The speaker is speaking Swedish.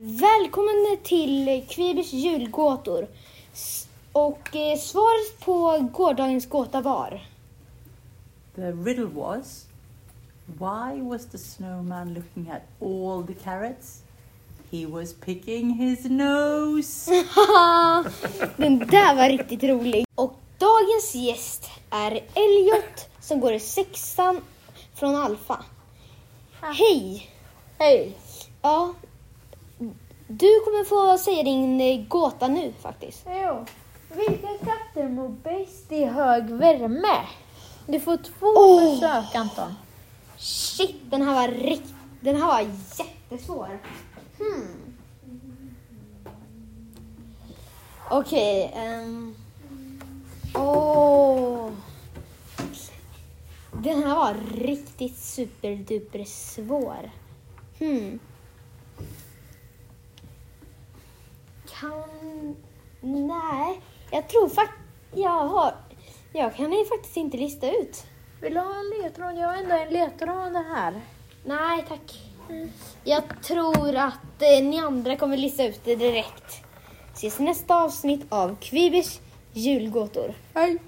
Välkommen till Kvibers julgåtor. Och eh, svaret på gårdagens gåta var... The riddle was why was the snowman looking at all the carrots? He was picking his nose. Den där var riktigt rolig. Och dagens gäst är Elliot som går i sexan från Alfa. Hej! Hej! Ja, du kommer få säga din eh, gåta nu faktiskt. Jo. Vilka katter mår bäst i hög värme? Du får två Åh. försök Anton. Shit, den här var rikt... Den här var jättesvår. Hmm. Okej. ehm. Åh. Den här var riktigt superduper svår. Hmm. Kan... Nej, jag tror faktiskt... Jag har... Jag kan ju faktiskt inte lista ut. Vill du ha en ledtråd? Jag har ändå en ledtråd här. Nej, tack. Jag tror att eh, ni andra kommer lista ut det direkt. Ses i nästa avsnitt av Kvibers julgåtor. Hej!